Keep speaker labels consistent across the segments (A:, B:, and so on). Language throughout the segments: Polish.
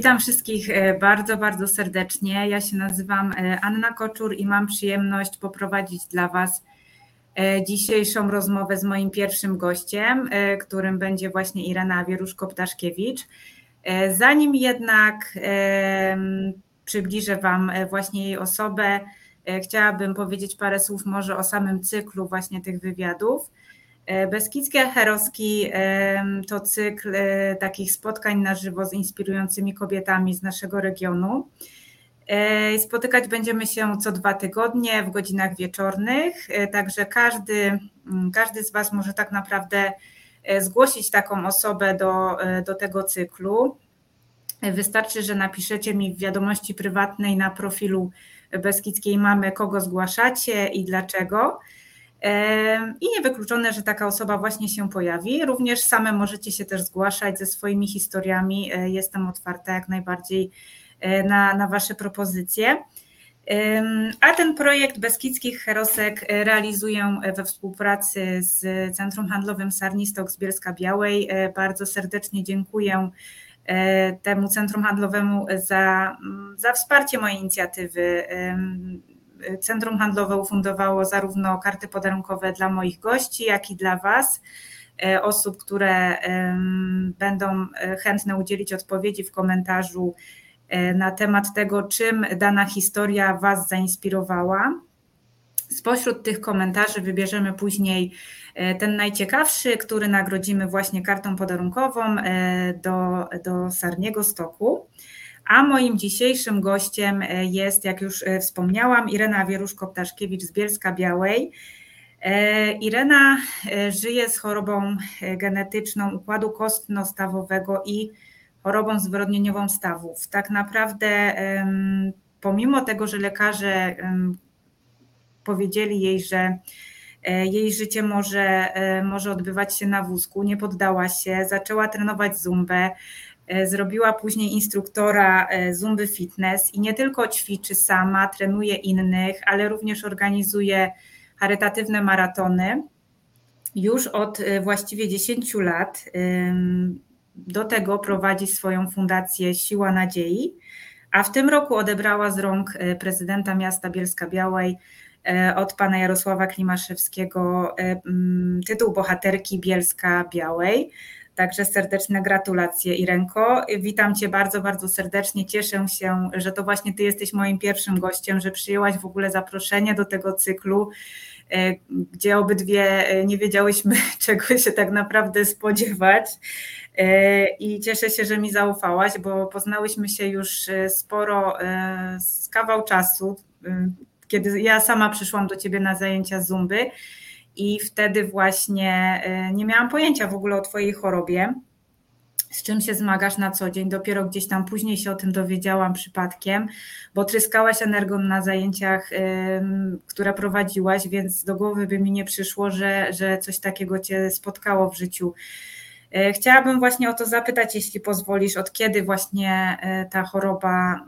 A: Witam wszystkich e, bardzo, bardzo serdecznie. Ja się nazywam e, Anna Koczur i mam przyjemność poprowadzić dla Was e, dzisiejszą rozmowę z moim pierwszym gościem, którym będzie właśnie Irena Wieruszko-Ptaszkiewicz. Zanim jednak przybliżę Wam właśnie jej osobę, chciałabym powiedzieć parę słów może o samym cyklu właśnie tych wywiadów. E, Beskidzkie Heroski to cykl e, takich spotkań na żywo z inspirującymi kobietami z naszego regionu. E, spotykać będziemy się co dwa tygodnie w godzinach wieczornych, także każdy, każdy z Was może tak naprawdę zgłosić taką osobę do, do tego cyklu. Wystarczy, że napiszecie mi w wiadomości prywatnej na profilu Beskidzkiej Mamy, kogo zgłaszacie i dlaczego. I niewykluczone, że taka osoba właśnie się pojawi. Również same możecie się też zgłaszać ze swoimi historiami. E, jestem otwarta jak najbardziej e, na, na Wasze propozycje. A ten projekt Beskidzkich Herosek e, realizuję we współpracy z Centrum Handlowym Sarnistok z Bielska Białej. Bardzo serdecznie dziękuję temu Centrum Handlowemu za, za wsparcie mojej inicjatywy. Centrum Handlowe ufundowało zarówno karty podarunkowe dla moich gości, jak i dla Was, e, osób, które będą e, chętne udzielić odpowiedzi w komentarzu e, na temat tego, czym dana historia Was zainspirowała. Spośród tych komentarzy wybierzemy później ten najciekawszy, który nagrodzimy właśnie kartą podarunkową do, do Sarniego Stoku. A moim dzisiejszym gościem e, jest, jak już e, wspomniałam, Irena Wieruszko-Ptaszkiewicz z Bielska Białej. E, Irena żyje z chorobą genetyczną układu kostno-stawowego i chorobą zwyrodnieniową stawów. Tak naprawdę, pomimo tego, że lekarze powiedzieli jej, że jej życie może, może odbywać się na wózku, nie poddała się, zaczęła trenować zumbę, zrobiła później instruktora e, Zumby Fitness i nie tylko ćwiczy sama, trenuje innych, ale również organizuje charytatywne maratony. Już od e, właściwie 10 lat do tego prowadzi swoją fundację Siła Nadziei, a w tym roku odebrała z rąk prezydenta miasta Bielska Białej od pana Jarosława Klimaszewskiego tytuł bohaterki Bielska Białej. Także serdeczne gratulacje Irenko. Witam Cię bardzo, bardzo serdecznie. Cieszę się, że to właśnie Ty jesteś moim pierwszym gościem, że przyjęłaś w ogóle zaproszenie do tego cyklu, e, gdzie obydwie e, nie wiedziałyśmy, czego się tak naprawdę spodziewać. E, I cieszę się, że mi zaufałaś, bo poznałyśmy się już sporo z kawał czasu, kiedy ja sama przyszłam do Ciebie na zajęcia Zumby i wtedy właśnie e, nie miałam pojęcia w ogóle o Twojej chorobie, z czym się zmagasz na co dzień. Dopiero gdzieś tam później się o tym dowiedziałam przypadkiem, bo tryskałaś energią na zajęciach, które prowadziłaś, więc do głowy by mi nie przyszło, że, że coś takiego Cię spotkało w życiu. E, chciałabym właśnie o to zapytać, jeśli pozwolisz, od kiedy właśnie e, ta choroba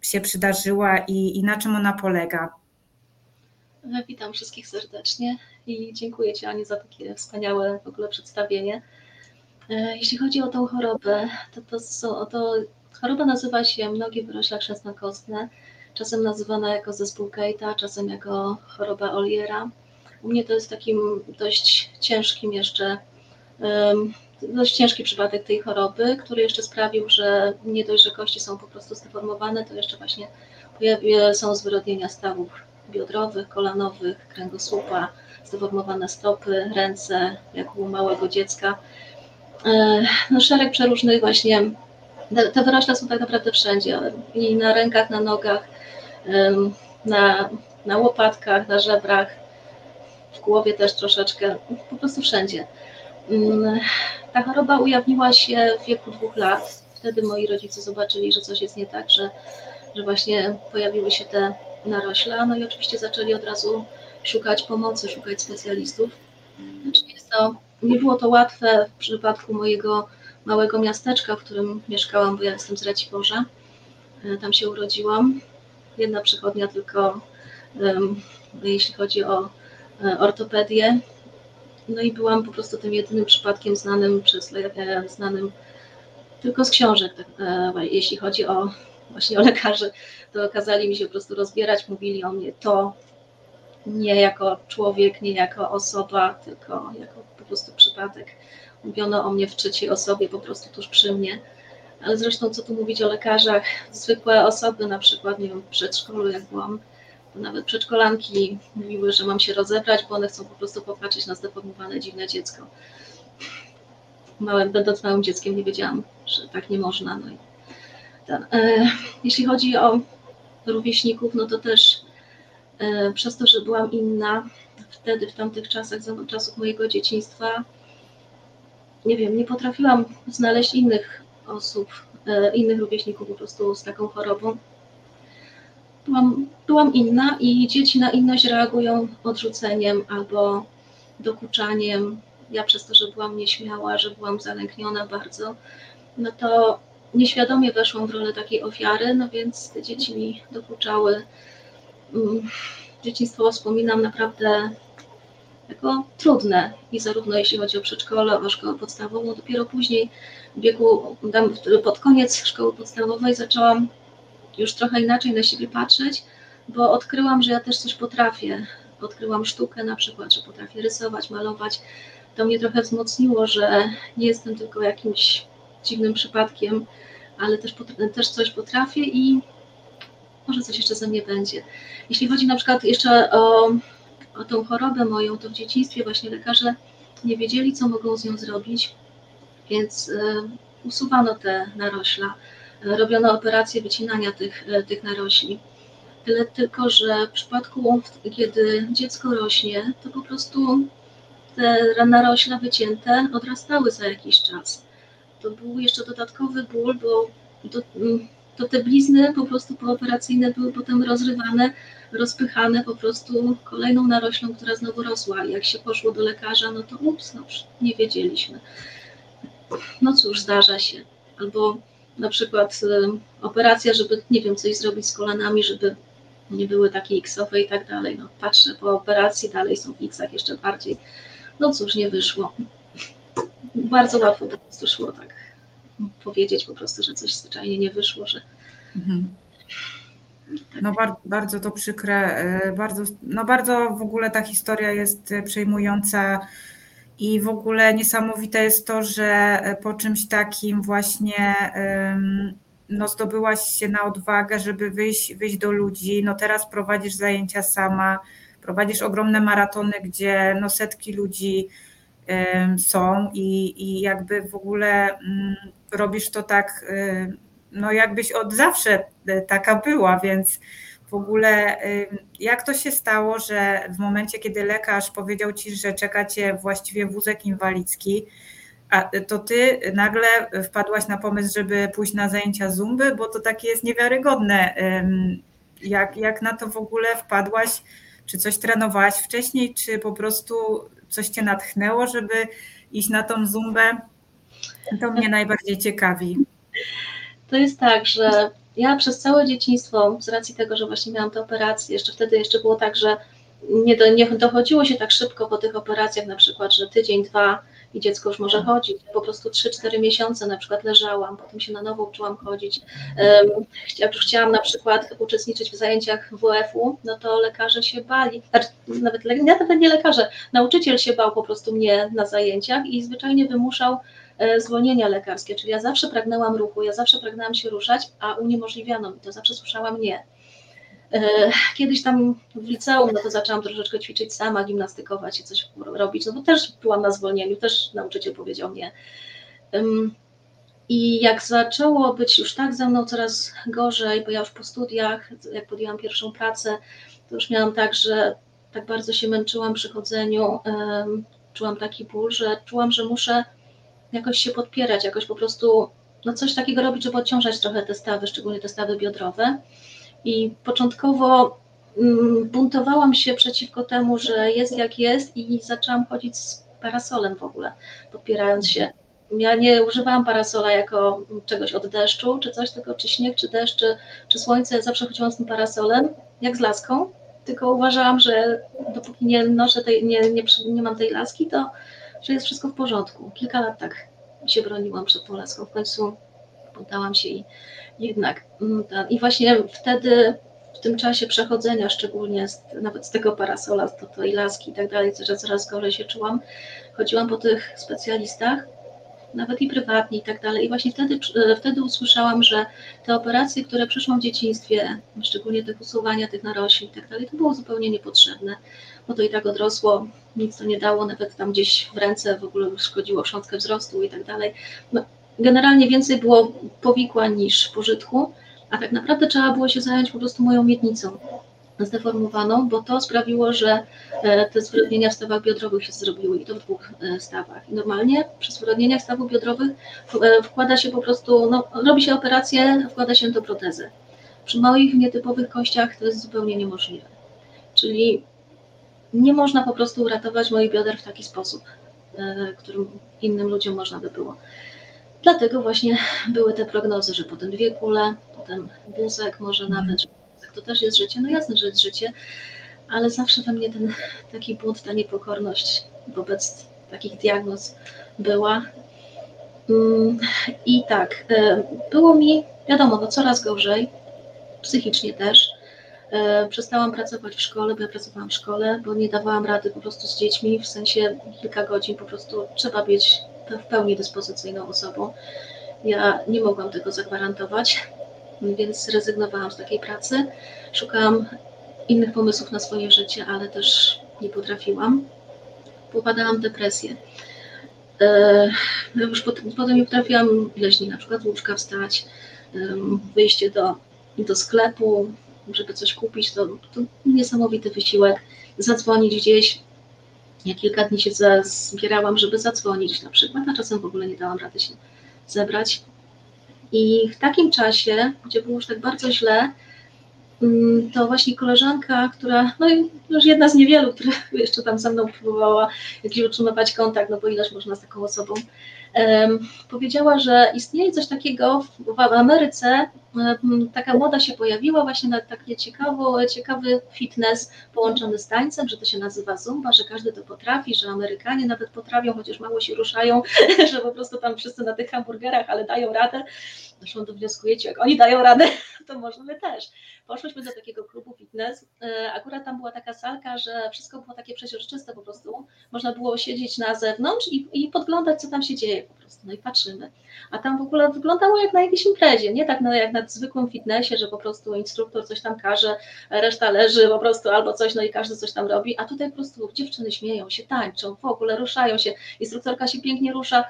A: się przydarzyła i, i na czym ona polega?
B: Witam wszystkich serdecznie i dziękuję Ci Ani za takie wspaniałe w ogóle przedstawienie. E, jeśli chodzi o tą chorobę, to, to, są, to choroba nazywa się mnogie wyrośla chrzęstno-kostne, czasem nazywana jako zespół Keita, czasem jako choroba Oliera. U mnie to jest takim dość ciężkim jeszcze, dość ciężki przypadek tej choroby, który jeszcze sprawił, że nie dość, że kości są po prostu zdeformowane, to jeszcze właśnie są zwyrodnienia stawów biodrowych, kolanowych, kręgosłupa, zdeformowane stopy, ręce, jak u małego dziecka. E, no, szereg przeróżnych właśnie, te wyrośla są tak naprawdę wszędzie i na rękach, na nogach, na, na łopatkach, na żebrach, w głowie też troszeczkę, po prostu wszędzie. Mm, ta choroba ujawniła się w wieku dwóch lat. Wtedy moi rodzice zobaczyli, że coś jest nie tak, że, że właśnie pojawiły się te narośla, no i oczywiście zaczęli od razu szukać pomocy, szukać specjalistów. Znaczy jest to, nie było to łatwe w przypadku mojego małego miasteczka, w którym mieszkałam, bo ja jestem z Raciborza. E, tam się urodziłam. Jedna przychodnia tylko, jeśli chodzi o e, ortopedię. No i byłam po prostu tym jedynym przypadkiem znanym przez, e, znanym tylko z książek, tak, jeśli chodzi o właśnie o lekarzy, to kazali mi się po prostu rozbierać, mówili o mnie to nie jako człowiek, nie jako osoba, tylko jako po prostu przypadek. Mówiono o mnie w trzeciej osobie, po prostu tuż przy mnie. Ale zresztą, co tu mówić o lekarzach, zwykłe osoby, na przykład, nie wiem, w przedszkolu, jak byłam, nawet przedszkolanki mówiły, że mam się rozebrać, bo one chcą po prostu popatrzeć na zdeformowane, dziwne dziecko. Małym, będąc małym dzieckiem, nie wiedziałam, że tak nie można. No i jeśli chodzi o rówieśników, no to też e, przez to, że byłam inna wtedy, w tamtych czasach, za czasów mojego dzieciństwa, nie wiem, nie potrafiłam znaleźć innych osób, e, innych rówieśników po prostu z taką chorobą. Byłam, byłam inna i dzieci na inność reagują odrzuceniem albo dokuczaniem. Ja przez to, że byłam nieśmiała, że byłam zalękniona bardzo, no to nieświadomie weszłam w rolę takiej ofiary, no więc te dzieci mi dokuczały. Mm, dzieciństwo wspominam naprawdę jako trudne i zarówno jeśli chodzi o przedszkole, o szkołę podstawową, dopiero później w wieku, pod koniec szkoły podstawowej zaczęłam już trochę inaczej na siebie patrzeć, bo odkryłam, że ja też coś potrafię. Odkryłam sztukę na przykład, że potrafię rysować, malować. To mnie trochę wzmocniło, że nie jestem tylko jakimś dziwnym przypadkiem, ale też, też coś potrafię i może coś jeszcze ze mnie będzie. Jeśli chodzi na przykład jeszcze o, o tą chorobę moją, to w dzieciństwie właśnie lekarze nie wiedzieli, co mogą z nią zrobić, więc y, usuwano te narośla, robiono operacje wycinania tych, e, tych narośli. Tyle tylko, że w przypadku, kiedy dziecko rośnie, to po prostu te narośla wycięte odrastały za jakiś czas to był jeszcze dodatkowy ból, bo mm, to te blizny po prostu pooperacyjne były potem rozrywane, rozpychane po prostu kolejną naroślą, która znowu rosła. Jak się poszło do lekarza, no to ups, no, nie wiedzieliśmy. No cóż, zdarza się. Albo na przykład y, operacja, żeby, nie wiem, coś zrobić z kolanami, żeby nie były takie x-owe i tak dalej. No, patrzę po operacji, dalej są w x-ach jeszcze bardziej. No cóż, nie wyszło bardzo łatwo po prostu szło tak powiedzieć po prostu, że coś zwyczajnie nie wyszło, że. Mhm.
A: No bardzo, bardzo to przykre, e, bardzo, no bardzo w ogóle ta historia jest przejmująca i w ogóle niesamowite jest to, że po czymś takim właśnie no zdobyłaś się na odwagę, żeby wyjść, wyjść do ludzi, no teraz prowadzisz zajęcia sama, prowadzisz ogromne maratony, gdzie no setki ludzi są i, i jakby w ogóle mm, robisz to tak, no jakbyś od zawsze e, taka była, więc w ogóle jak to się stało, że w momencie, kiedy lekarz powiedział ci, że czeka cię właściwie wózek inwalidzki, a to ty nagle wpadłaś na pomysł, żeby pójść na zajęcia zumby, bo to takie jest niewiarygodne. Jak, jak na to w ogóle wpadłaś? Czy coś trenowałaś wcześniej, czy po prostu coś cię natchnęło, żeby iść na tą zumbę? To mnie najbardziej ciekawi.
B: To jest tak, że ja przez całe dzieciństwo, z racji tego, że właśnie miałam te operacje, jeszcze wtedy jeszcze było tak, że nie, do, nie dochodziło się tak szybko po tych operacjach, na przykład, że tydzień, dwa i dziecko już może chodzić. Po prostu 3-4 miesiące na przykład leżałam, potem się na nowo uczyłam chodzić. Jak już chciałam na przykład uczestniczyć w zajęciach WF-u, no to lekarze się bali, znaczy, nawet, nawet nie lekarze, nauczyciel się bał po prostu mnie na zajęciach i zwyczajnie wymuszał e, zwolnienia lekarskie, czyli ja zawsze pragnęłam ruchu, ja zawsze pragnęłam się ruszać, a uniemożliwiano mi to, zawsze słyszałam nie. E, kiedyś tam w liceum, no to zaczęłam troszeczkę ćwiczyć sama, gimnastykować i coś robić, no bo też byłam na zwolnieniu, też nauczyciel powiedział nie. I jak zaczęło być już tak ze mną coraz gorzej, bo ja już po studiach, jak podjęłam pierwszą pracę, to już miałam tak, że tak bardzo się męczyłam przy chodzeniu, czułam taki ból, że czułam, że muszę jakoś się podpierać, jakoś po prostu no coś takiego robić, żeby odciążać trochę te stawy, szczególnie te stawy biodrowe. I początkowo mm, buntowałam się przeciwko temu, że jest jak jest i zaczęłam chodzić z parasolem w ogóle, podpierając się. Ja nie używałam parasola jako czegoś od deszczu czy coś, tylko czy śnieg, czy deszcz, czy, czy słońce. Zawsze chodziłam z tym parasolem, jak z laską, tylko uważałam, że dopóki nie noszę tej, nie, nie, nie mam tej laski, to że jest wszystko w porządku. Kilka lat tak się broniłam przed tą laską. W końcu poddałam się i jednak mm, i właśnie wtedy w tym czasie przechodzenia, szczególnie z, nawet z tego parasola, to, to i laski i tak dalej, że coraz gorzej się czułam, chodziłam po tych specjalistach, nawet i prywatnie i tak dalej. I właśnie wtedy, e, wtedy usłyszałam, że te operacje, które przyszłam w dzieciństwie, szczególnie tych usuwania tych narośli i tak dalej, to było zupełnie niepotrzebne, bo to i tak odrosło, nic to nie dało, nawet tam gdzieś w ręce w ogóle szkodziło chrząstkę wzrostu i tak dalej. No, generalnie więcej było powikłań niż pożytku, a tak naprawdę trzeba było się zająć po prostu moją miednicą zdeformowaną, bo to sprawiło, że e, te zwyrodnienia w stawach biodrowych się zrobiły i to w dwóch e, stawach. Normalnie przy zwyrodnieniach stawów biodrowych e, wkłada się po prostu, no, robi się operację, wkłada się to protezę. Przy moich nietypowych kościach to jest zupełnie niemożliwe. Czyli nie można po prostu uratować moich bioder w taki sposób, którym innym ludziom można by było. Dlatego właśnie były te prognozy, że potem dwie kule, potem wózek, może mhm. nawet, to też jest życie. No jasne, że jest życie, ale zawsze we mnie ten taki bunt, ta niepokorność wobec takich diagnoz była. Mm, I tak, e, było mi, wiadomo, no coraz gorzej, psychicznie też. E, przestałam pracować w szkole, bo ja pracowałam w szkole, bo nie dawałam rady po prostu z dziećmi, w sensie kilka godzin po prostu trzeba być w pełni dyspozycyjną osobą. Ja nie mogłam tego zagwarantować, więc zrezygnowałam z takiej pracy. Szukałam innych pomysłów na swoje życie, ale też nie potrafiłam. Popadałam w depresję. E, już potem, nie potrafiłam ileś na przykład z łóżka wstać, wyjście do, do sklepu, żeby coś kupić, to, to niesamowity wysiłek. Zadzwonić gdzieś, ja kilka dni się zbierałam, żeby zadzwonić na przykład, a czasem w ogóle nie dałam rady się zebrać. I w takim czasie, gdzie było już tak bardzo źle, mm, to właśnie koleżanka, która, no już jedna z niewielu, która jeszcze tam ze mną próbowała jakiś utrzymywać kontakt, no bo ileż można z taką osobą, powiedziała, że istnieje coś takiego w, Ameryce, taka moda się pojawiła właśnie na taki ciekawy, ciekawy fitness połączony z tańcem, że to się nazywa zumba, że każdy to potrafi, że Amerykanie nawet potrafią, chociaż mało się ruszają, że po prostu tam wszyscy na tych hamburgerach, ale dają radę. Zresztą to wnioskujecie, jak oni dają radę, to możemy też. Poszłyśmy do takiego klubu fitness. E, akurat tam była taka salka, że wszystko było takie przeźroczyste po prostu. Można było siedzieć na zewnątrz i, i podglądać, co tam się dzieje po prostu. No i patrzymy. A tam w ogóle wyglądało jak na jakiejś imprezie, nie tak no, jak na zwykłym fitnessie, że po prostu instruktor coś tam każe, reszta leży po prostu albo coś, no i każdy coś tam robi. A tutaj po prostu dziewczyny śmieją się, tańczą, w ogóle ruszają się. Instruktorka się pięknie rusza,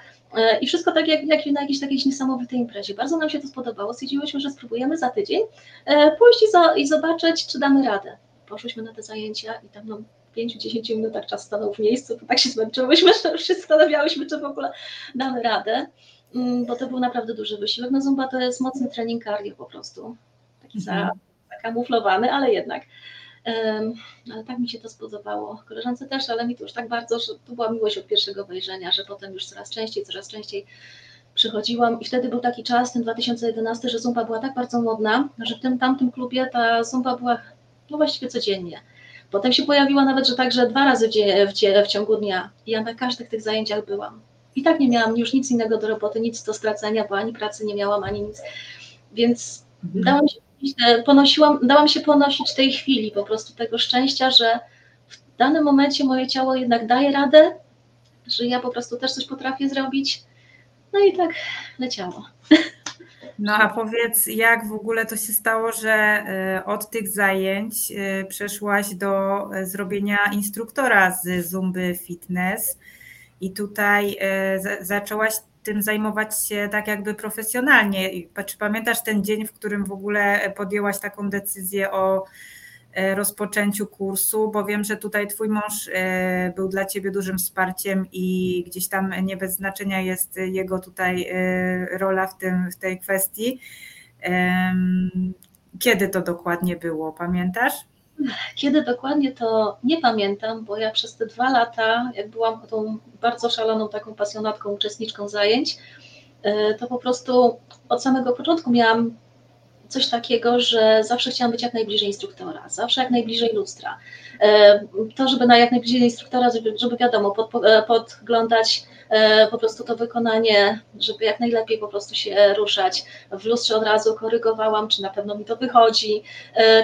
B: I wszystko tak jak, jak na jakiejś takiej niesamowitej imprezie. Bardzo nam się to spodobało. Stwierdziłyśmy, że spróbujemy za tydzień e, pójść i, za, i zobaczyć, czy damy radę. Poszłyśmy na te zajęcia i tam no, w 5-10 minutach czas stanął w miejscu, to tak się zmęczyłyśmy, że już się zastanawiałyśmy, czy w ogóle damy radę, mm, bo to był naprawdę duży wysiłek. No Zumba to jest mocny trening cardio po prostu, taki mhm. zakamuflowany, ale jednak. Ale tak mi się to spodobało. Koleżance też, ale mi to już tak bardzo, że to była miłość od pierwszego wejrzenia, że potem już coraz częściej, coraz częściej przychodziłam i wtedy był taki czas, ten 2011, że zumba była tak bardzo modna, że w tym tamtym klubie ta zumba była no właściwie codziennie. Potem się pojawiła nawet, że także dwa razy w, w, w ciągu dnia. I ja na każdych tych zajęciach byłam. I tak nie miałam już nic innego do roboty, nic do stracenia, bo ani pracy nie miałam, ani nic. Więc mhm. dałam się ponosiłam, dałam się ponosić tej chwili, po prostu tego szczęścia, że w danym momencie moje ciało jednak daje radę, że ja po prostu też coś potrafię zrobić. No i tak leciało.
A: No a powiedz, jak w ogóle to się stało, że e, od tych zajęć e, przeszłaś do e, zrobienia instruktora z Zumby Fitness i tutaj zaczęłaś tym zajmować się tak jakby profesjonalnie. Czy pamiętasz ten dzień, w którym w ogóle podjęłaś taką decyzję o e, rozpoczęciu kursu, bo wiem, że tutaj Twój mąż e, był dla Ciebie dużym wsparciem i gdzieś tam nie bez znaczenia jest jego tutaj e, rola w, tym, w tej kwestii. Kiedy to dokładnie było, pamiętasz?
B: Kiedy dokładnie to nie pamiętam, bo ja przez te dwa lata, jak byłam tą bardzo szaloną taką pasjonatką, uczestniczką zajęć, e, to po prostu od samego początku miałam coś takiego, że zawsze chciałam być jak najbliżej instruktora, zawsze jak najbliżej lustra. E, to, żeby na jak najbliżej instruktora, żeby, wiadomo, pod, e, podglądać e, po prostu to wykonanie, żeby jak najlepiej po prostu się ruszać. W lustrze od razu korygowałam, czy na pewno mi to wychodzi,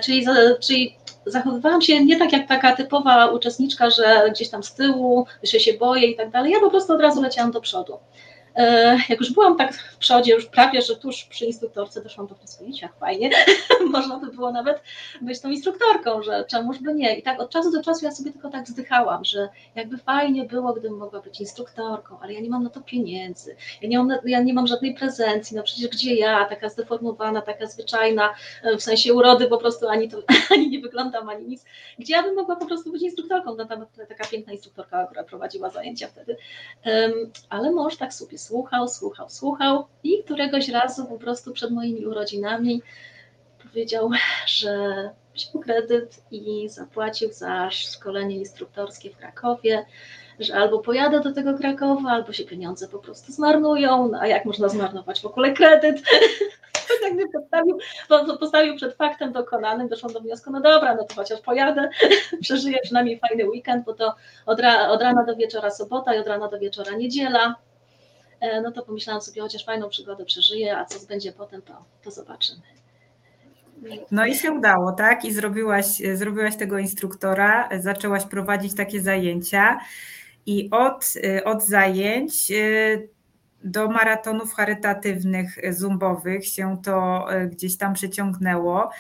B: czyli, czyli zachowywałam się nie tak jak taka typowa uczestniczka, że gdzieś tam z tyłu, że się boję i tak dalej. Ja po prostu od razu leciałam do przodu. E, jak już byłam tak w przodzie, już prawie, że tuż przy instruktorce doszłam do wniosku, fajnie, można by było nawet być tą instruktorką, że czemuż by nie. I tak od czasu do czasu ja sobie tylko tak wzdychałam, że jakby fajnie było, gdybym mogła być instruktorką, ale ja nie mam na to pieniędzy, ja nie mam, ja nie mam żadnej prezencji, no przecież gdzie ja, taka zdeformowana, taka zwyczajna, e, w sensie urody po prostu ani, to, ani nie wyglądam, ani nic, gdzie ja bym mogła po prostu być instruktorką, no tam taka piękna instruktorka, która prowadziła zajęcia wtedy, ale mąż tak sobie słuchał, słuchał, słuchał i któregoś razu po prostu przed moimi urodzinami powiedział, że wziął kredyt i zapłacił za szkolenie instruktorskie w Krakowie, że albo pojadę do tego Krakowa, albo się pieniądze po prostu zmarnują, no a jak można zmarnować w ogóle kredyt? tak mnie postawił, postawił przed faktem dokonanym, doszłam do wniosku, no dobra, no to chociaż pojadę, przeżyję przynajmniej fajny weekend, bo to od, ra, od rana do wieczora sobota i od rana do wieczora niedziela, no to pomyślałam sobie, chociaż fajną przygodę przeżyję, a co będzie potem, to, to zobaczymy.
A: No i się udało, tak? I zrobiłaś, zrobiłaś tego instruktora, zaczęłaś prowadzić takie zajęcia i od, od zajęć y, do maratonów charytatywnych, zumbowych się to gdzieś tam przeciągnęło.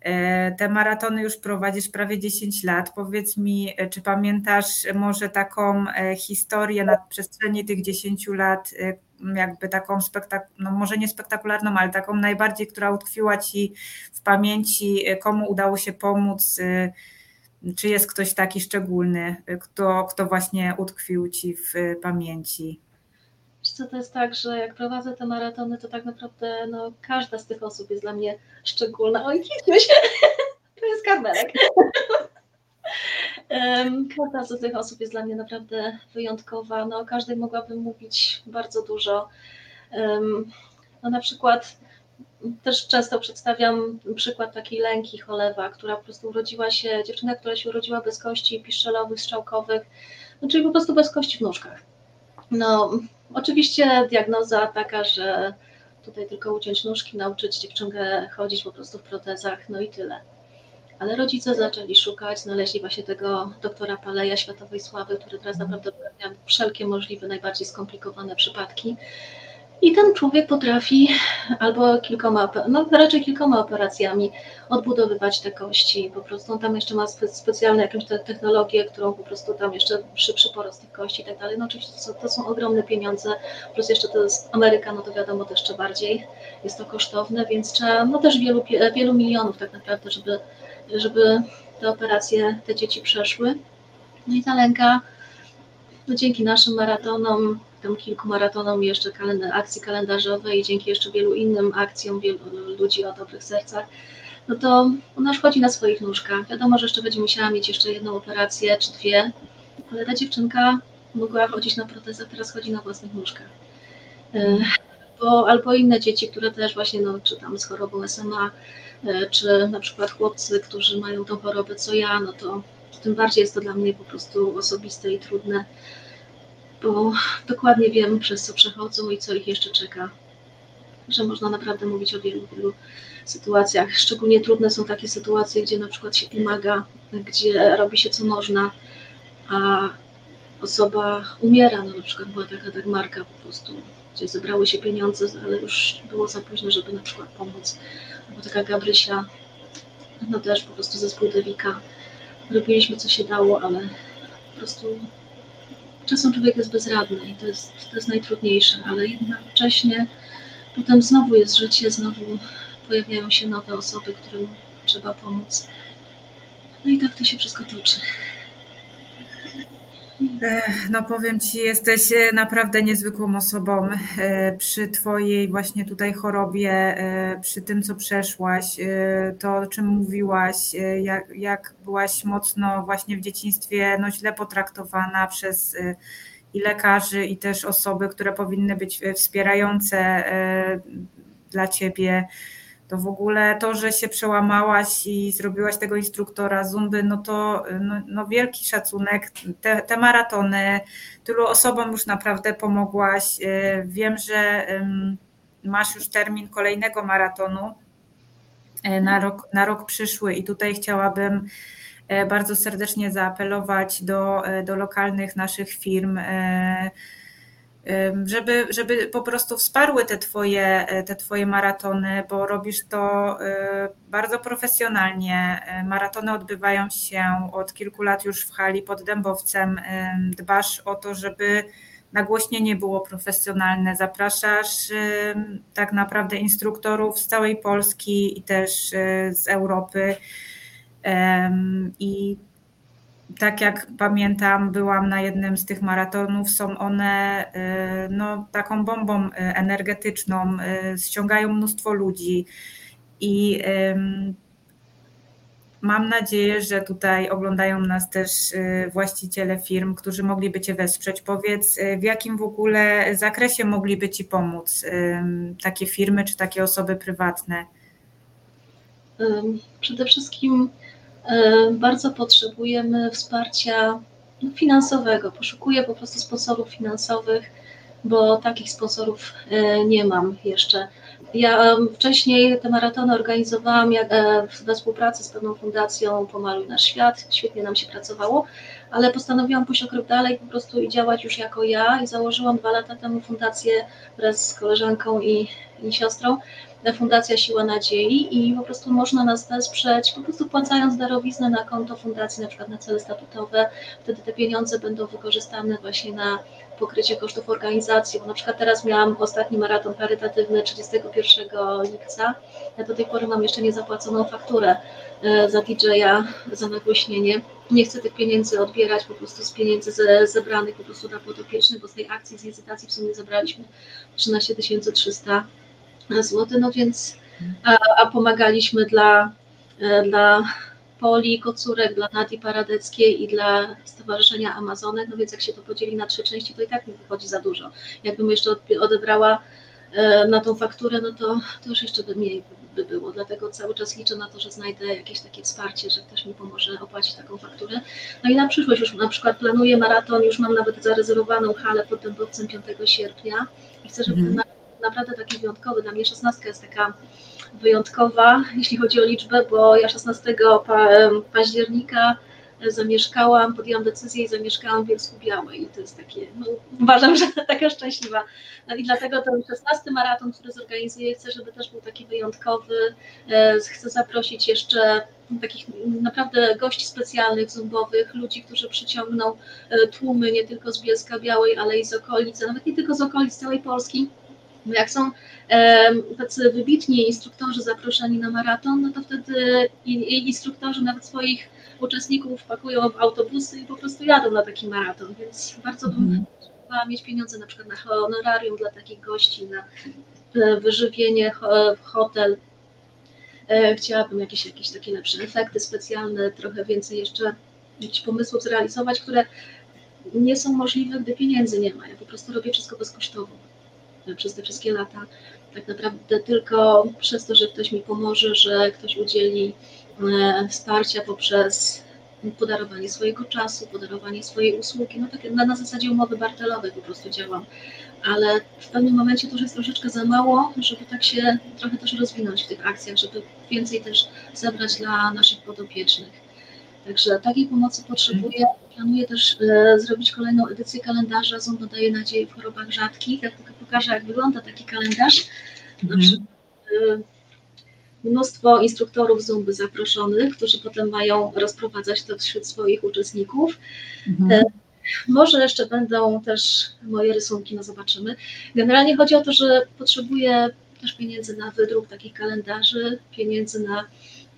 A: E, te maratony już prowadzisz prawie 10 lat. Powiedz mi, e, czy pamiętasz może taką e, historię na przestrzeni tych 10 lat, jakby taką spektakularną, no może nie spektakularną, ale taką najbardziej, która utkwiła ci w pamięci, komu udało się pomóc, czy jest ktoś taki szczególny, kto, kto właśnie utkwił ci w pamięci?
B: Co, to jest tak, że jak prowadzę te maratony, to tak naprawdę no, każda z tych osób jest dla mnie szczególna. Oj, kichnię się, to jest karmelek. Każda z tych osób jest dla mnie naprawdę wyjątkowa. No, o każdej mogłabym mówić bardzo dużo. No, na przykład też często przedstawiam przykład takiej Lęki Cholewa, która po prostu urodziła się, dziewczyna, która się urodziła bez kości piszczelowych, strzałkowych, no, czyli po prostu bez kości w nóżkach. No, Oczywiście diagnoza taka, że tutaj tylko uciąć nóżki, nauczyć dziewczynkę chodzić po prostu w protezach, no i tyle. Ale rodzice zaczęli szukać, znaleźli właśnie tego doktora Paleja światowej sławy, który teraz naprawdę miał wszelkie możliwe, najbardziej skomplikowane przypadki. I ten człowiek potrafi albo kilkoma, no raczej kilkoma operacjami odbudowywać te kości. Po prostu on tam jeszcze ma spe, specjalne jakąś te technologię, którą po prostu tam jeszcze szybszy porost tych kości i tak dalej. No oczywiście to są, to są ogromne pieniądze, plus jeszcze to jest Ameryka, no to wiadomo to jeszcze bardziej jest to kosztowne, więc trzeba no też wielu, wielu milionów tak naprawdę, żeby, żeby te operacje te dzieci przeszły. No i ta lęka, no dzięki naszym maratonom tam kilku maratonom jeszcze kalendar, akcji kalendarzowej i dzięki jeszcze wielu innym akcjom wielu ludzi o dobrych sercach, no to ona już chodzi na swoich nóżkach. Wiadomo, że jeszcze będzie musiała mieć jeszcze jedną operację czy dwie, ale ta dziewczynka mogła chodzić na protezach, teraz chodzi na własnych nóżkach. E, bo, albo inne dzieci, które też właśnie, no, czy tam z chorobą SMA, e, czy na przykład chłopcy, którzy mają tą chorobę co ja, no to tym bardziej jest to dla mnie po prostu osobiste i trudne bo dokładnie wiem, przez co przechodzą i co ich jeszcze czeka. Że można naprawdę mówić o wielu, wielu sytuacjach. Szczególnie trudne są takie sytuacje, gdzie na przykład się pomaga, gdzie robi się co można, a osoba umiera. No na przykład była taka Dagmarka po prostu, gdzie zebrały się pieniądze, ale już było za późno, żeby na przykład pomóc. Albo taka Gabrysia, no też po prostu zespół Dewika. Robiliśmy co się dało, ale po prostu czasem człowiek jest bezradny i to jest, to jest najtrudniejsze, ale jednocześnie potem znowu jest życie, znowu pojawiają się nowe osoby, którym trzeba pomóc. No i tak to się wszystko toczy.
A: No powiem Ci, jesteś e, naprawdę niezwykłą osobą e, przy Twojej właśnie tutaj chorobie, e, przy tym, co przeszłaś, to o czym mówiłaś, jak, jak byłaś mocno właśnie w dzieciństwie no, źle potraktowana przez i lekarzy, i też osoby, które powinny być wspierające dla Ciebie to w ogóle to, że się przełamałaś i zrobiłaś tego instruktora zumby, no to no, no wielki szacunek. Te, te, maratony, tylu osobom już naprawdę pomogłaś. Y, wiem, że masz już termin kolejnego maratonu y, na rok, na rok przyszły i tutaj chciałabym y, bardzo serdecznie zaapelować do, do lokalnych naszych firm żeby, żeby po prostu wsparły te twoje, te twoje maratony, bo robisz to e, bardzo profesjonalnie. E, maratony odbywają się od kilku lat już w hali pod Dębowcem. Dbasz o to, żeby nagłośnienie było profesjonalne. Zapraszasz tak naprawdę instruktorów z całej Polski i też e, z Europy. I tak jak pamiętam, byłam na jednym z tych maratonów, są one y, no, taką bombą y, energetyczną, y, ściągają mnóstwo ludzi i mam nadzieję, że tutaj oglądają nas też właściciele firm, którzy mogliby Cię wesprzeć. Powiedz, w jakim w ogóle zakresie mogliby Ci pomóc takie firmy czy takie osoby prywatne?
B: Przede wszystkim bardzo potrzebujemy wsparcia finansowego. Poszukuję po prostu sponsorów finansowych, bo takich sponsorów e, nie mam jeszcze. Ja wcześniej te maratony organizowałam e, we współpracy z pewną fundacją Pomaluj Nasz Świat, świetnie nam się pracowało, ale postanowiłam pójść o krok dalej po prostu i działać już jako ja. I założyłam dwa lata temu fundację wraz z koleżanką i, i siostrą, Fundacja Siła Nadziei. I po prostu można nas wesprzeć, po prostu wpłacając darowiznę na konto fundacji, na przykład na cele statutowe, wtedy te pieniądze będą wykorzystane właśnie na pokrycie kosztów organizacji, bo na przykład teraz miałam ostatni maraton charytatywny 31 lipca, ja do tej pory mam jeszcze niezapłaconą fakturę e, za DJ-a, za nagłośnienie. Nie chcę tych pieniędzy odbierać po prostu z pieniędzy ze, zebranych po prostu dla bo z tej akcji z licytacji w sumie zebraliśmy 13 300 zł, no więc a, a pomagaliśmy dla, e, dla Poli Kocurek, dla Nati Paradeckiej i dla Stowarzyszenia Amazonek, no więc jak się to podzieli na trzy części, to i tak mi wychodzi za dużo. Jakbym jeszcze odebrała e, na tą fakturę, no to, to już jeszcze by mniej by było, dlatego cały czas liczę na to, że znajdę jakieś takie wsparcie, że ktoś mi pomoże opłacić taką fakturę. No i na przyszłość już na przykład planuję maraton, już mam nawet zarezerwowaną halę pod Dębowcem 5 sierpnia i chcę, żeby mm naprawdę taki wyjątkowy. Dla mnie 16 jest taka wyjątkowa, jeśli chodzi o liczbę, bo ja 16 października zamieszkałam, podjęłam decyzję i zamieszkałam w Bielsku Białej i to jest takie, no, uważam, że taka szczęśliwa. No i dlatego ten 16 maraton, który zorganizuję, chcę, żeby też był taki wyjątkowy. E, chcę zaprosić jeszcze takich naprawdę gości specjalnych, zumbowych, ludzi, którzy przyciągną e, tłumy nie tylko z Bielska Białej, ale i z okolic, nawet nie tylko z okolic całej Polski jak są tacy wybitni instruktorzy zaproszeni na maraton, no to wtedy instruktorzy nawet swoich uczestników pakują w autobusy i po prostu jadą na taki maraton, więc bardzo bym mm. chciała mieć pieniądze na przykład na honorarium dla takich gości, na e, wyżywienie, hotel. E, chciałabym jakieś, jakieś takie lepsze efekty specjalne, trochę więcej jeszcze jakichś pomysłów zrealizować, które nie są możliwe, gdy pieniędzy nie ma. Ja po prostu robię wszystko bezkosztowo przez te wszystkie lata. Tak naprawdę tylko przez to, że ktoś mi pomoże, że ktoś udzieli e, wsparcia poprzez podarowanie swojego czasu, podarowanie swojej usługi, no tak na, na zasadzie umowy bartelowej po prostu działam, ale w pewnym momencie to już jest troszeczkę za mało, żeby tak się trochę też rozwinąć w tych akcjach, żeby więcej też zebrać dla naszych podopiecznych. Także takiej pomocy potrzebuję. Planuję też e, zrobić kolejną edycję kalendarza Zumba daje nadzieję w chorobach rzadkich. Ja tylko pokażę, jak wygląda taki kalendarz. Na mhm. przykład e, mnóstwo instruktorów Zumby zaproszonych, którzy potem mają rozprowadzać to wśród swoich uczestników. Mhm. E, może jeszcze będą też moje rysunki, no zobaczymy. Generalnie chodzi o to, że potrzebuję też pieniędzy na wydruk takich kalendarzy, pieniędzy na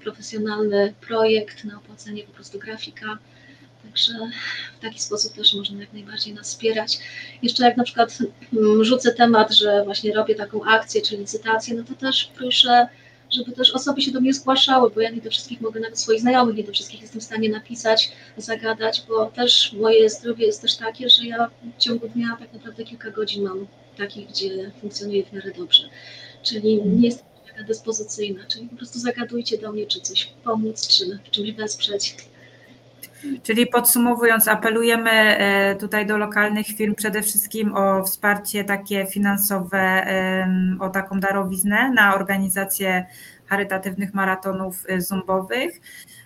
B: profesjonalny projekt, na opłacenie po prostu grafika. Także w taki sposób też można jak najbardziej nas wspierać. Jeszcze jak na przykład mm, rzucę temat, że właśnie robię taką akcję czy licytację, no to też proszę, żeby też osoby się do mnie zgłaszały, bo ja nie do wszystkich mogę nawet swoich znajomych, nie do wszystkich jestem w stanie napisać, zagadać, bo też moje zdrowie jest też takie, że ja w ciągu dnia tak naprawdę kilka godzin mam takich, gdzie funkcjonuję w miarę dobrze. Czyli nie jestem dyspozycyjna, czyli po prostu zagadujcie do mnie, czy coś pomóc, czy czymś wesprzeć.
A: Czyli podsumowując, apelujemy e, tutaj do lokalnych firm przede wszystkim o wsparcie takie finansowe, o taką darowiznę na organizację charytatywnych maratonów e, zumbowych.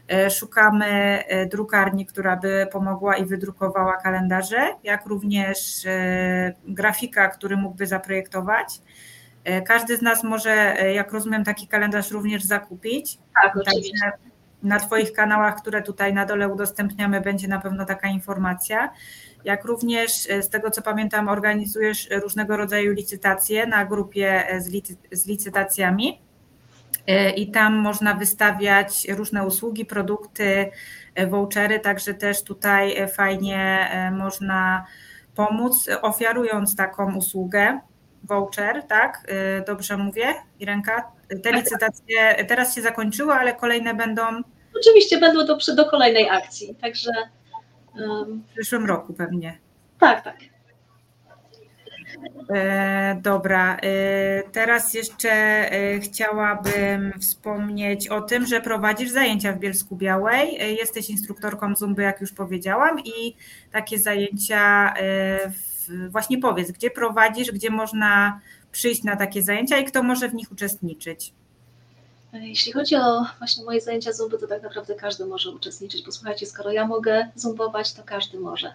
A: E, szukamy drukarni, która by pomogła i wydrukowała kalendarze, jak również grafika, który mógłby zaprojektować. Każdy z nas może, jak rozumiem, taki kalendarz również zakupić.
B: Tak, oczywiście.
A: Na Twoich kanałach, które tutaj na dole udostępniamy, będzie na pewno taka informacja. Jak również e, z tego co pamiętam, organizujesz różnego rodzaju licytacje na grupie e, z, licy, z licytacjami. E, I tam można wystawiać różne usługi, produkty, vouchery, także też tutaj fajnie można pomóc, ofiarując taką usługę, voucher, tak? Dobrze mówię, Irenka? Te licytacje teraz się zakończyły, ale kolejne będą
B: Oczywiście będą to do kolejnej akcji, także.
A: W przyszłym roku pewnie.
B: Tak, tak.
A: E, dobra, e, teraz jeszcze e, chciałabym wspomnieć o tym, że prowadzisz zajęcia w Bielsku Białej. E, jesteś instruktorką Zumby, jak już powiedziałam, i takie zajęcia e, w, właśnie powiedz, gdzie prowadzisz, gdzie można przyjść na takie zajęcia i kto może w nich uczestniczyć.
B: Jeśli chodzi o właśnie moje zajęcia zumby, to tak naprawdę każdy może uczestniczyć, bo słuchajcie, skoro ja mogę zumbować, to każdy może.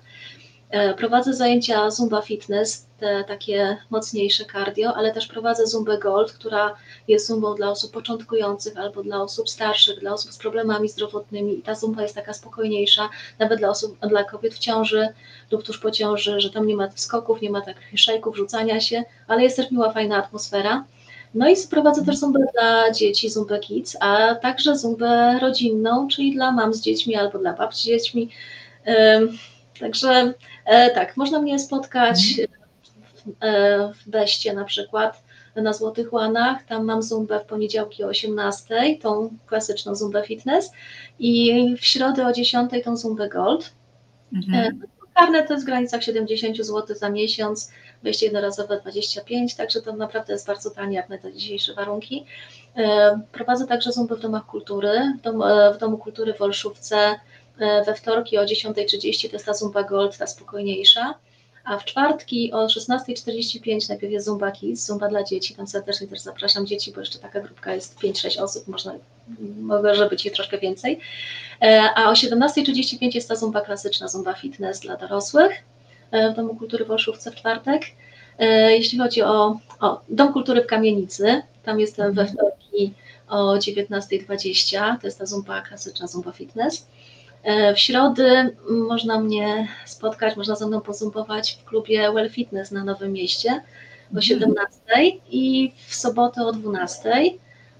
B: E, prowadzę zajęcia Zumba Fitness, te takie mocniejsze cardio, ale też prowadzę Zumbę Gold, która jest zumbą dla osób początkujących albo dla osób starszych, dla osób z problemami zdrowotnymi i ta zumba jest taka spokojniejsza, nawet dla osób, dla kobiet w ciąży lub tuż po ciąży, że tam nie ma skoków, nie ma takich szejków, rzucania się, ale jest też miła, fajna atmosfera. No i prowadzę też zumbę dla dzieci, zumbę kids, a także zumbę rodzinną, czyli dla mam z dziećmi albo dla babci z dziećmi. Także e, tak, można mnie spotkać e, w Beście na przykład na Złotych Łanach. Tam mam zumbę w poniedziałki o 18, tą klasyczną zumbę fitness i w środę o 10 tą zumbę gold. Mhm. E, karne to jest w granicach 70 zł za miesiąc wejście jednorazowe 25, także to naprawdę jest bardzo tanie jak na te dzisiejsze warunki. Prowadzę także zumbę w domach kultury, w, dom, w Domu Kultury w Olszówce we wtorki o 10.30 to jest ta zumba gold, ta spokojniejsza, a w czwartki o 16.45 najpierw jest Zumba Kids, Zumba dla dzieci, tam serdecznie też zapraszam dzieci, bo jeszcze taka grupka jest 5-6 osób, można, może być ich troszkę więcej, a o 17.35 jest ta Zumba klasyczna, Zumba Fitness dla dorosłych, E, w Domu Kultury w Olszówce w czwartek. E, jeśli chodzi o, o Dom Kultury w Kamienicy, tam jestem we wtorki o 19.20, to jest ta zumba klasyczna, zumba fitness. E, w środy można mnie spotkać, można ze mną pozumbować w klubie Well Fitness na Nowym Mieście o 17 mhm. i w sobotę o 12.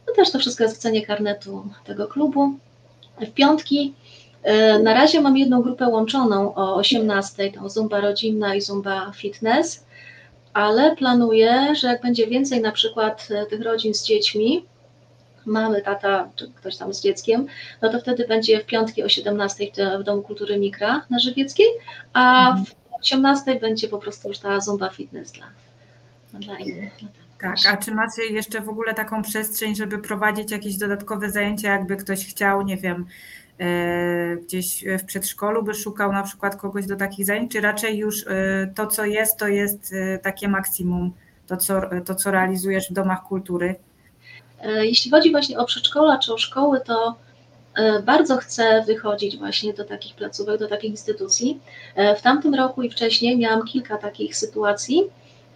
B: No też to wszystko jest w cenie karnetu tego klubu. W piątki E, na razie mam jedną grupę łączoną o 18, tą Zumba rodzinna i Zumba fitness, ale planuję, że jak będzie więcej na przykład e, tych rodzin z dziećmi, mamy, tata, czy ktoś tam z dzieckiem, no to wtedy będzie w piątki o 17 w Domu Kultury Mikra na Żywieckiej, a mhm. w 18 będzie po prostu już ta Zumba fitness dla, dla innych.
A: Tak, a czy macie jeszcze w ogóle taką przestrzeń, żeby prowadzić jakieś dodatkowe zajęcia, jakby ktoś chciał, nie wiem, E, gdzieś w przedszkolu by szukał na przykład kogoś do takich zajęć, czy raczej już e, to, co jest, to jest e, takie maksimum, to co, to, co realizujesz w domach kultury?
B: Jeśli chodzi właśnie o przedszkola czy o szkoły, to bardzo chcę wychodzić właśnie do takich placówek, do takich instytucji. W tamtym roku i wcześniej miałam kilka takich sytuacji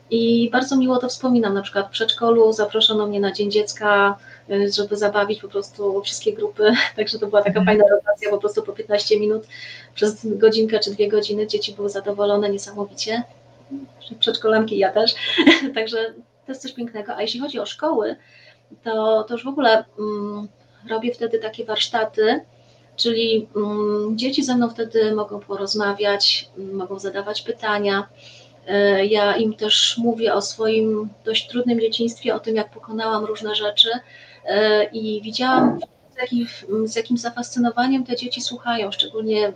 B: i bardzo miło to wspominam. Na przykład w przedszkolu zaproszono mnie na Dzień Dziecka żeby zabawić po prostu wszystkie grupy. Także to była taka mhm. fajna rotacja, po prostu po 15 minut przez godzinkę czy dwie godziny dzieci były zadowolone niesamowicie. Przedszkolanki ja też. Także to jest coś pięknego. A jeśli chodzi o szkoły, to, to już w ogóle um, robię wtedy takie warsztaty, czyli um, dzieci ze mną wtedy mogą porozmawiać, mogą zadawać pytania. Y, ja im też mówię o swoim dość trudnym dzieciństwie, o tym, jak pokonałam różne rzeczy, E, i widziałam, z jakim, z jakim zafascynowaniem te dzieci słuchają, szczególnie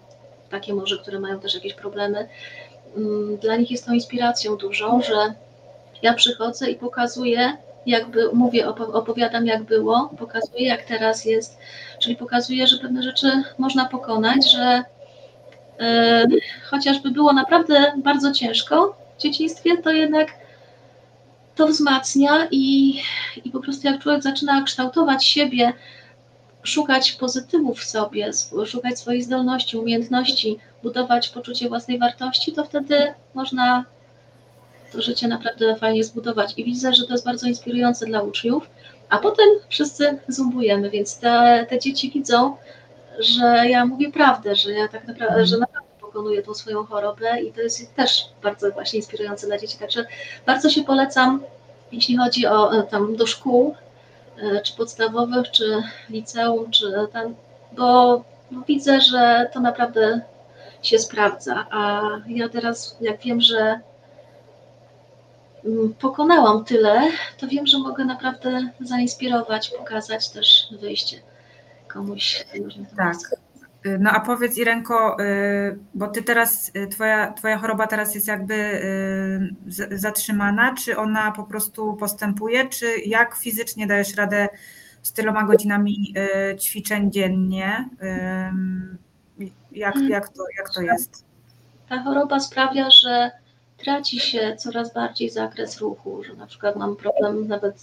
B: takie może, które mają też jakieś problemy. Mm, dla nich jest to inspiracją dużą, że ja przychodzę i pokazuję jakby mówię, opowiadam jak było, pokazuję jak teraz jest, czyli pokazuję, że pewne rzeczy można pokonać, że chociażby było naprawdę bardzo ciężko w dzieciństwie, to jednak to wzmacnia i, i po prostu jak człowiek zaczyna kształtować siebie, szukać pozytywów w sobie, szukać swoich zdolności, umiejętności, budować poczucie własnej wartości, to wtedy można to życie naprawdę fajnie zbudować. I widzę, że to jest bardzo inspirujące dla uczniów, a potem wszyscy zumbujemy, więc te, te dzieci widzą, że ja mówię prawdę, że ja tak naprawdę, że naprawdę pokonuję tą swoją chorobę i to jest też bardzo właśnie inspirujące dla dzieci. Także bardzo się polecam, jeśli chodzi o tam do szkół, e, czy podstawowych, czy liceum, czy tam, bo widzę, że to naprawdę się sprawdza. A ja teraz, jak wiem, że pokonałam tyle, to wiem, że mogę naprawdę zainspirować, pokazać też wyjście komuś.
A: Tak. Y, no a powiedz Irenko, y, bo ty teraz, y, twoja, twoja choroba teraz jest jakby zatrzymana, czy ona po prostu postępuje, czy jak fizycznie dajesz radę z tyloma godzinami ćwiczeń dziennie? Jak, mm. jak, to, jak to jest?
B: Ta choroba sprawia, że traci się coraz bardziej zakres ruchu, że na przykład mam problem nawet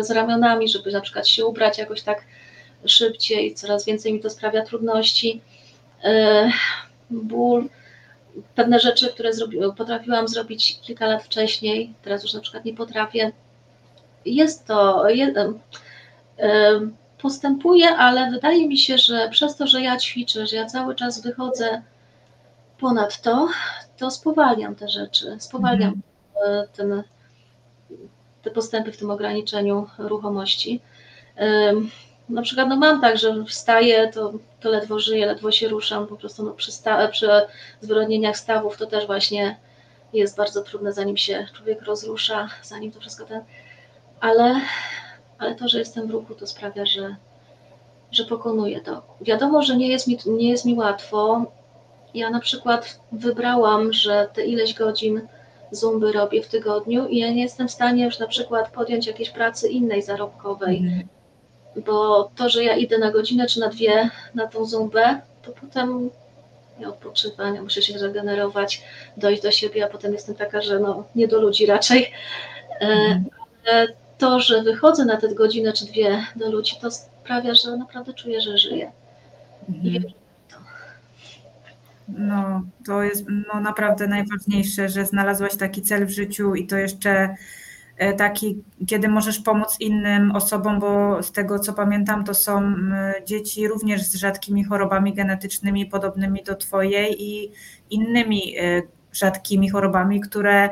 B: z ramionami, żeby na przykład się ubrać jakoś tak szybciej, coraz więcej mi to sprawia trudności. E, ból, pewne rzeczy, które potrafiłam zrobić kilka lat wcześniej, teraz już na przykład nie potrafię. Jest to, e, postępuje, ale wydaje mi się, że przez to, że ja ćwiczę, że ja cały czas wychodzę ponad to, to spowalniam te rzeczy, spowalniam mm. ten, te postępy w tym ograniczeniu ruchomości. Na przykład no mam tak, że wstaję, to, to ledwo żyję, ledwo się ruszam, po prostu no przy, sta, przy zwolnieniach stawów to też właśnie jest bardzo trudne, zanim się człowiek rozrusza, zanim to wszystko ten, ale ale to, że jestem w ruchu, to sprawia, że, że pokonuję to. Wiadomo, że nie jest, mi, nie jest mi łatwo. Ja na przykład wybrałam, że te ileś godzin zumby robię w tygodniu i ja nie jestem w stanie już na przykład podjąć jakiejś pracy innej zarobkowej, mm. bo to, że ja idę na godzinę czy na dwie na tą zumbę, to potem ja odpoczywam, ja muszę się regenerować, dojść do siebie, a potem jestem taka, że no, nie do ludzi raczej. Mm to, że wychodzę na te godzinę czy dwie do ludzi, to sprawia, że naprawdę czuję, że żyję. Mhm.
A: to. No, to jest no, naprawdę najważniejsze, że znalazłaś taki cel w życiu i to jeszcze e, taki, kiedy możesz pomóc innym osobom, bo z tego co pamiętam, to są dzieci również z rzadkimi chorobami genetycznymi, podobnymi do Twojej i innymi e, rzadkimi chorobami, które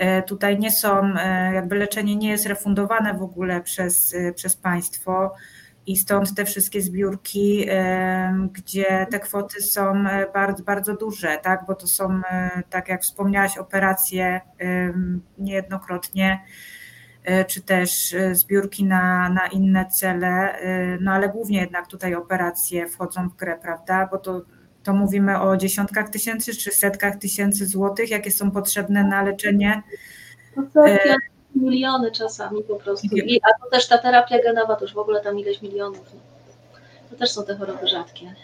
A: E, tutaj nie są, jakby leczenie nie jest refundowane w ogóle przez, przez państwo i stąd te wszystkie zbiórki, gdzie te kwoty są bardzo, bardzo duże, tak? bo to są, tak jak wspomniałaś, operacje niejednokrotnie, czy też zbiórki na, na inne cele, no ale głównie jednak tutaj operacje wchodzą w grę, prawda? Bo to to mówimy o dziesiątkach tysięcy czy setkach tysięcy złotych, jakie są potrzebne na leczenie.
B: To e... miliony czasami po prostu. I, a to też ta terapia genowa, to już w ogóle tam ileś milionów. To też są te choroby rzadkie.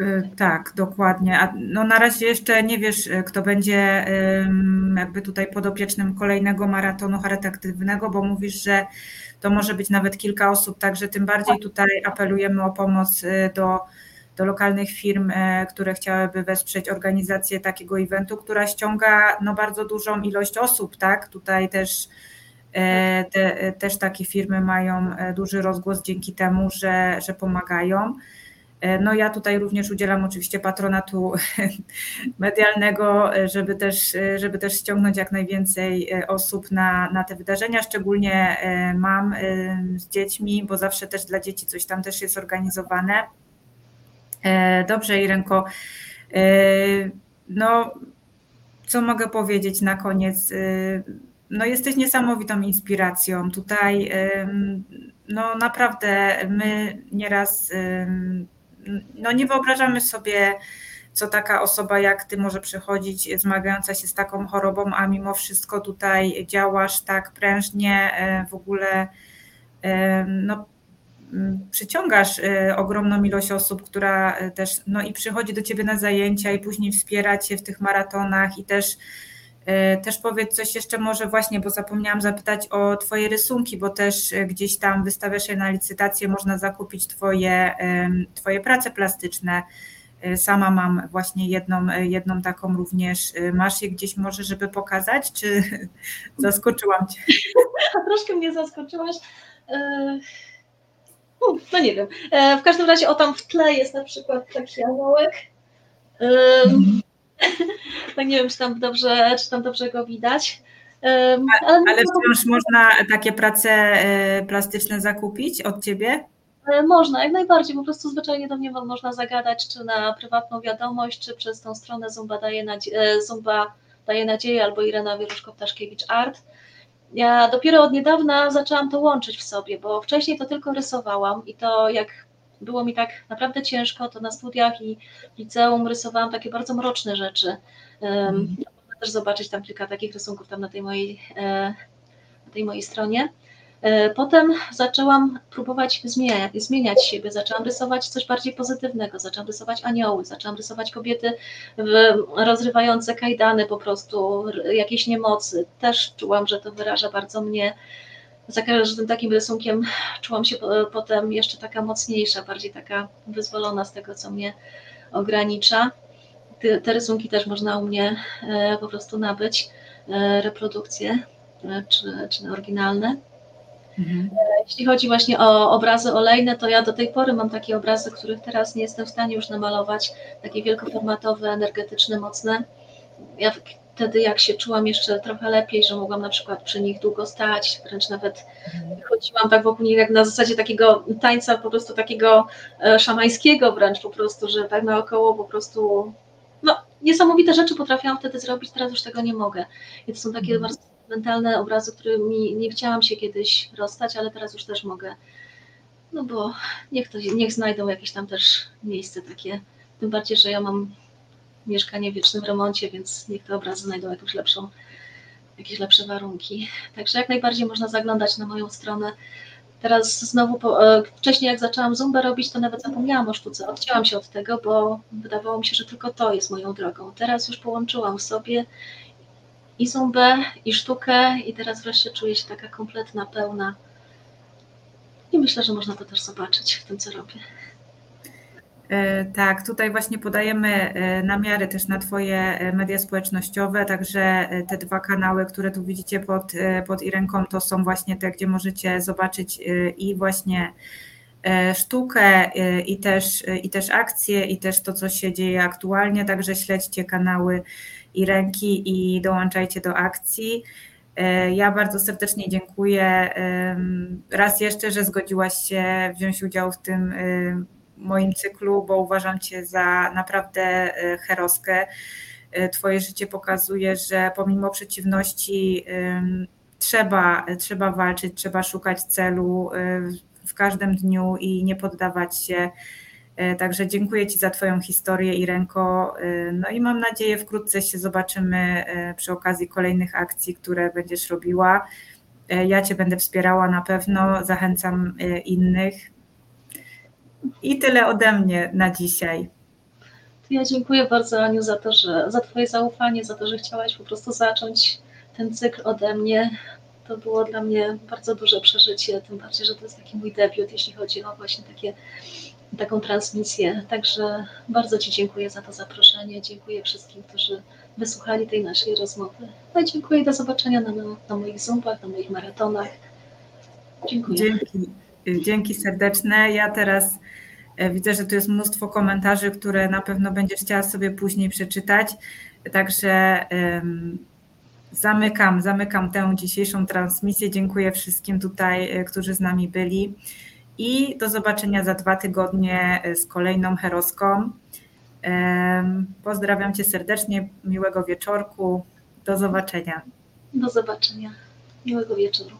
A: E, tak, dokładnie. A no na razie jeszcze nie wiesz, e, kto będzie jakby tutaj podopiecznym kolejnego maratonu charytatywnego, bo mówisz, że to może być nawet kilka osób, także tym bardziej tutaj apelujemy o pomoc e, do do lokalnych firm, e, które chciałyby wesprzeć organizację takiego eventu, która ściąga no, bardzo dużą ilość osób, tak? Tutaj też, e, te, też takie firmy mają e, duży rozgłos dzięki temu, że, że pomagają. No ja tutaj również udzielam oczywiście patronatu medialnego, żeby też, żeby też ściągnąć jak najwięcej osób na, na te wydarzenia, szczególnie mam z dziećmi, bo zawsze też dla dzieci coś tam też jest organizowane. E, dobrze, Irenko. E, no, co mogę powiedzieć na koniec? E, no, jesteś niesamowitą inspiracją. Tutaj, no, naprawdę my nieraz, no, nie wyobrażamy sobie co taka osoba jak ty może przechodzić, zmagająca się z taką chorobą, a mimo wszystko tutaj działasz tak prężnie, w ogóle no, przyciągasz ogromną ilość osób, która też no i przychodzi do ciebie na zajęcia i później wspiera cię w tych maratonach i też E, też powiedz coś jeszcze może właśnie, bo zapomniałam zapytać o Twoje rysunki, bo też e, gdzieś tam wystawiasz je na licytację, można zakupić Twoje, twoje prace plastyczne. E, sama mam właśnie jedną, jedną taką również. Masz je gdzieś może, żeby pokazać, czy zaskoczyłam Cię?
B: Troszkę mnie zaskoczyłaś. No nie wiem. W każdym razie o tam w tle jest na przykład taki aniołek. Mhm. tak nie wiem, czy tam dobrze, czy tam dobrze go widać.
A: ale, ale wciąż można takie prace e, plastyczne zakupić od ciebie?
B: E, można, jak najbardziej. Po prostu zwyczajnie do mnie można zagadać, czy na prywatną wiadomość, czy przez tą stronę Zumba daje, nadzie- e, Zumba daje nadzieję, albo Irena Wieruszko-Ptaszkiewicz Art. Ja dopiero od niedawna zaczęłam to łączyć w sobie, bo wcześniej to tylko rysowałam i to jak było mi tak naprawdę ciężko, to na studiach i w liceum rysowałam takie bardzo mroczne rzeczy. Um, można też zobaczyć tam kilka takich rysunków tam na tej mojej, e, na tej mojej stronie. E, potem zaczęłam próbować zmieniać, zmieniać siebie, zaczęłam rysować coś bardziej pozytywnego, zaczęłam rysować anioły, zaczęłam rysować kobiety rozrywające kajdany po prostu, jakieś niemocy. Też czułam, że to wyraża bardzo mnie za każdym takim rysunkiem czułam się potem jeszcze taka mocniejsza, bardziej taka wyzwolona z tego, co mnie ogranicza. Te, rysunki też można u mnie e, po prostu nabyć, e, reprodukcje czy, czy oryginalne. Mhm. Jeśli chodzi właśnie o obrazy olejne, to ja do tej pory mam takie obrazy, których teraz nie jestem w stanie już namalować, takie wielkoformatowe, energetyczne, mocne. Ja wtedy jak się czułam jeszcze trochę lepiej, że mogłam na przykład przy nich długo stać, wręcz nawet chodziłam tak wokół nich jak na zasadzie takiego tańca po prostu takiego e, szamańskiego wręcz po prostu, że tak naokoło po prostu no niesamowite rzeczy potrafiłam wtedy zrobić, teraz już tego nie mogę. I to są takie mhm. bardzo mentalne obrazy, którymi nie chciałam się kiedyś rozstać, ale teraz już też mogę. No bo niech, to, niech znajdą jakieś tam też miejsce takie. Tym bardziej, że ja mam mieszkanie w wiecznym remoncie, więc niech te obrazy znajdą jakąś lepszą, jakieś lepsze warunki. Także jak najbardziej można zaglądać na moją stronę. Teraz znowu, po, e, wcześniej jak zaczęłam Zumbę robić, to nawet zapomniałam o sztuce. Odcięłam się od tego, bo wydawało mi się, że tylko to jest moją drogą. Teraz już połączyłam sobie i Zumbę, i sztukę i teraz wreszcie czuję się taka kompletna, pełna. I myślę, że można to też zobaczyć w tym, co robię.
A: E, tak, tutaj właśnie podajemy e, namiary też na Twoje e, media społecznościowe, także te dwa kanały, które tu widzicie pod, pod Irenką, to są właśnie te, gdzie możecie zobaczyć i właśnie sztukę, i też, i też akcje, i też to, co się dzieje aktualnie, także śledźcie kanały Irenki i dołączajcie do akcji. Ja bardzo serdecznie dziękuję raz jeszcze, że zgodziłaś się wziąć udział w tym moim cyklu, bo uważam Cię za naprawdę e, heroskę. E, twoje życie pokazuje, że pomimo przeciwności trzeba, trzeba walczyć, trzeba szukać celu e, w każdym dniu i nie poddawać się. Także dziękuję Ci za Twoją historię, Irenko. No i mam nadzieję, wkrótce się zobaczymy przy okazji kolejnych akcji, które będziesz robiła. Ja Cię będę wspierała na pewno, zachęcam innych. I tyle ode mnie na dzisiaj.
B: Ja dziękuję bardzo Aniu za to, że za Twoje zaufanie, za to, że chciałaś po prostu zacząć ten cykl ode mnie. To było dla mnie bardzo duże przeżycie, tym bardziej, że to jest taki mój debiut, jeśli chodzi o właśnie takie, taką transmisję. Także bardzo Ci dziękuję za to zaproszenie. Dziękuję wszystkim, którzy wysłuchali tej naszej rozmowy. No i dziękuję do zobaczenia na, na moich Zoomach, na moich maratonach. Dziękuję.
A: Dzięki. Dzięki serdeczne. Ja teraz e, widzę, że tu jest mnóstwo komentarzy, które na pewno będziesz chciała sobie później przeczytać. Także zamykam, zamykam tę dzisiejszą transmisję. Dziękuję wszystkim tutaj, e, którzy z nami byli. I do zobaczenia za dwa tygodnie e, z kolejną heroską. Pozdrawiam Cię serdecznie, miłego wieczorku. Do zobaczenia.
B: Do zobaczenia. Miłego wieczoru.